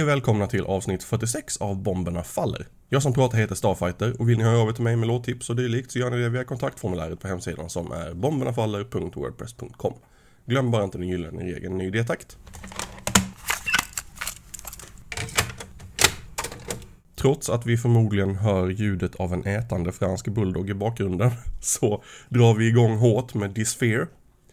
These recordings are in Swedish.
Hej och välkomna till avsnitt 46 av Bomberna Faller. Jag som pratar heter Starfighter och vill ni höra av er till mig med låttips och dylikt så gör ni det via kontaktformuläret på hemsidan som är bombernafaller.wordpress.com. Glöm bara inte den gyllene regeln ny idétakt. Trots att vi förmodligen hör ljudet av en ätande fransk bulldog i bakgrunden så drar vi igång hårt med Disfear.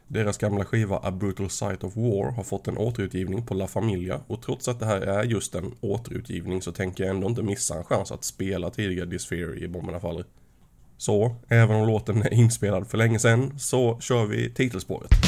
Deras gamla skiva A Brutal Sight of War har fått en återutgivning på La Familia och trots att det här är just en återutgivning så tänker jag ändå inte missa en chans att spela tidigare Disfear i Bomberna Faller. Så, även om låten är inspelad för länge sedan så kör vi titelspåret.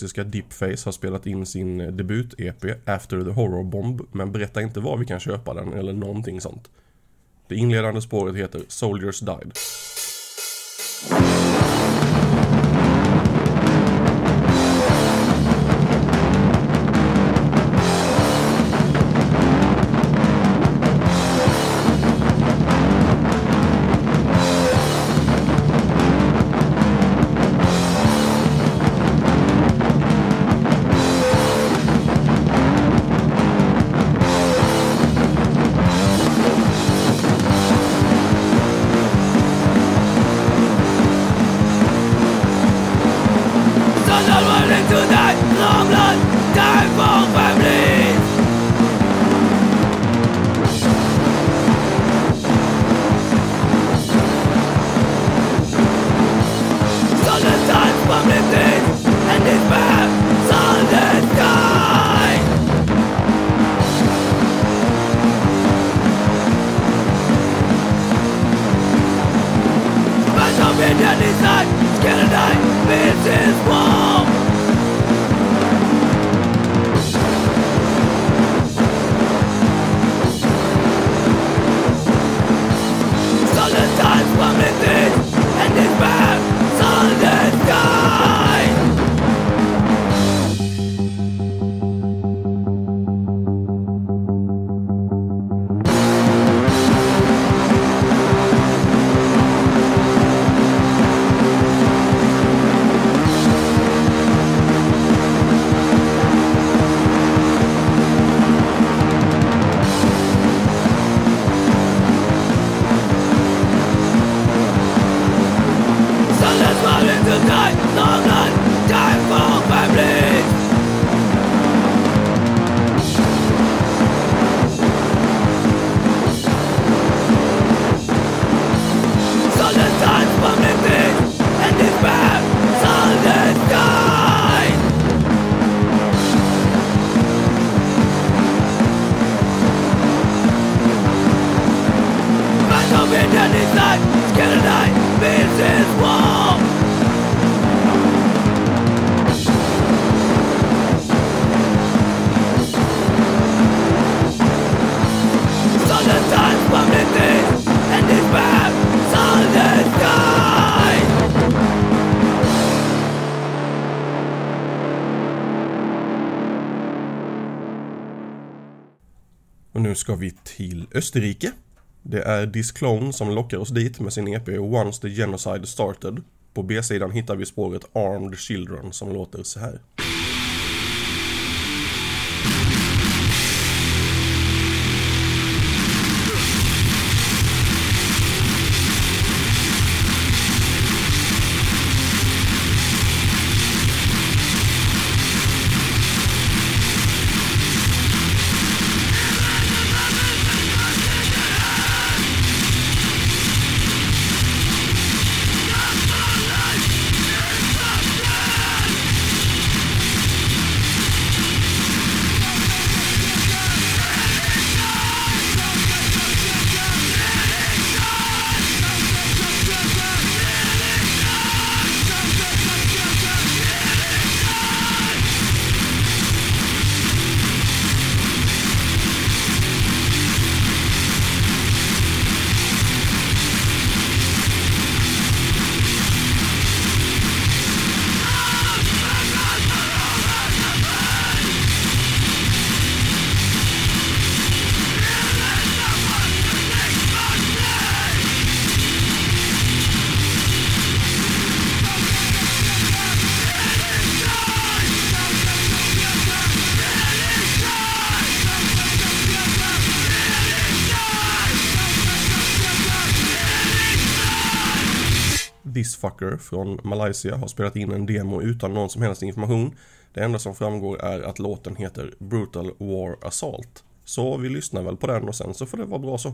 Indonesiska Dipface har spelat in sin debut-EP After the Horror Bomb men berättar inte var vi kan köpa den eller någonting sånt. Det inledande spåret heter Soldiers Died. Nu ska vi till Österrike. Det är Disclone som lockar oss dit med sin EP Once the Genocide Started. På B-sidan hittar vi spåret Armed Children som låter så här. This Fucker från Malaysia har spelat in en demo utan någon som helst information. Det enda som framgår är att låten heter Brutal War Assault. Så vi lyssnar väl på den och sen så får det vara bra så.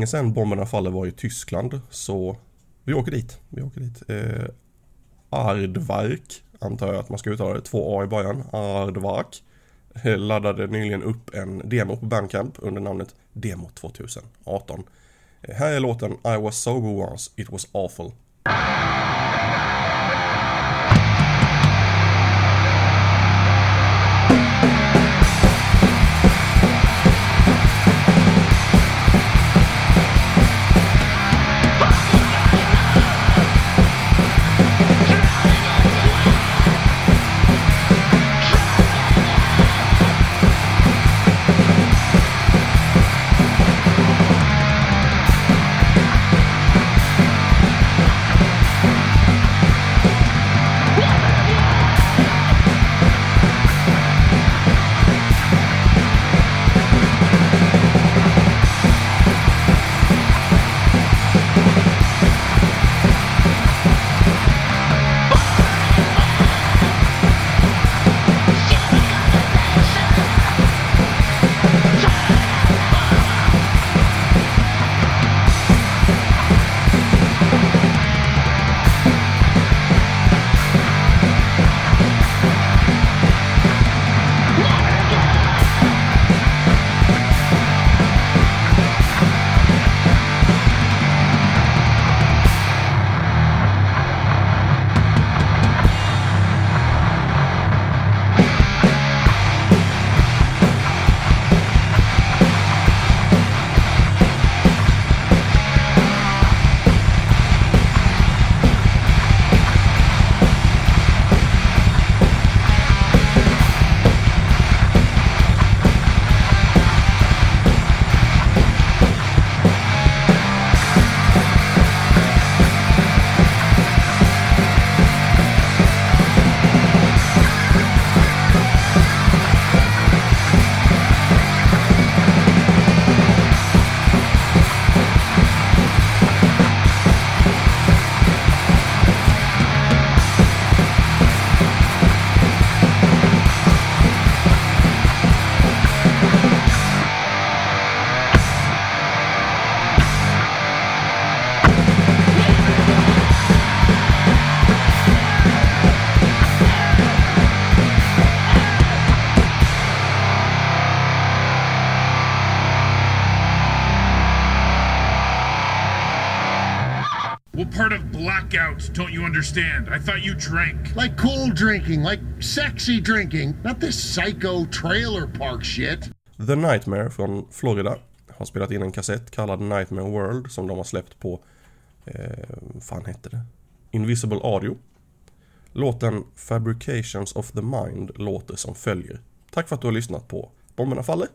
Länge sedan Bomberna Faller var i Tyskland, så vi åker dit. Vi åker dit. Eh, Ardvark, antar jag att man ska uttala det, två A i början, Ardvark eh, laddade nyligen upp en demo på Bandcamp under namnet Demo 2018. Eh, Här är låten I was so good once, it was awful. Of blackout don't you understand? I thought you drank. Like cool drinking, like sexy drinking, not this psycho trailer park shit. The Nightmare från Florida har spelat in en kassett kallad Nightmare World som de har släppt på, eh, fan hette det? Invisible Audio. Låten Fabrications of the Mind låter som följer. Tack för att du har lyssnat på Bomberna Faller.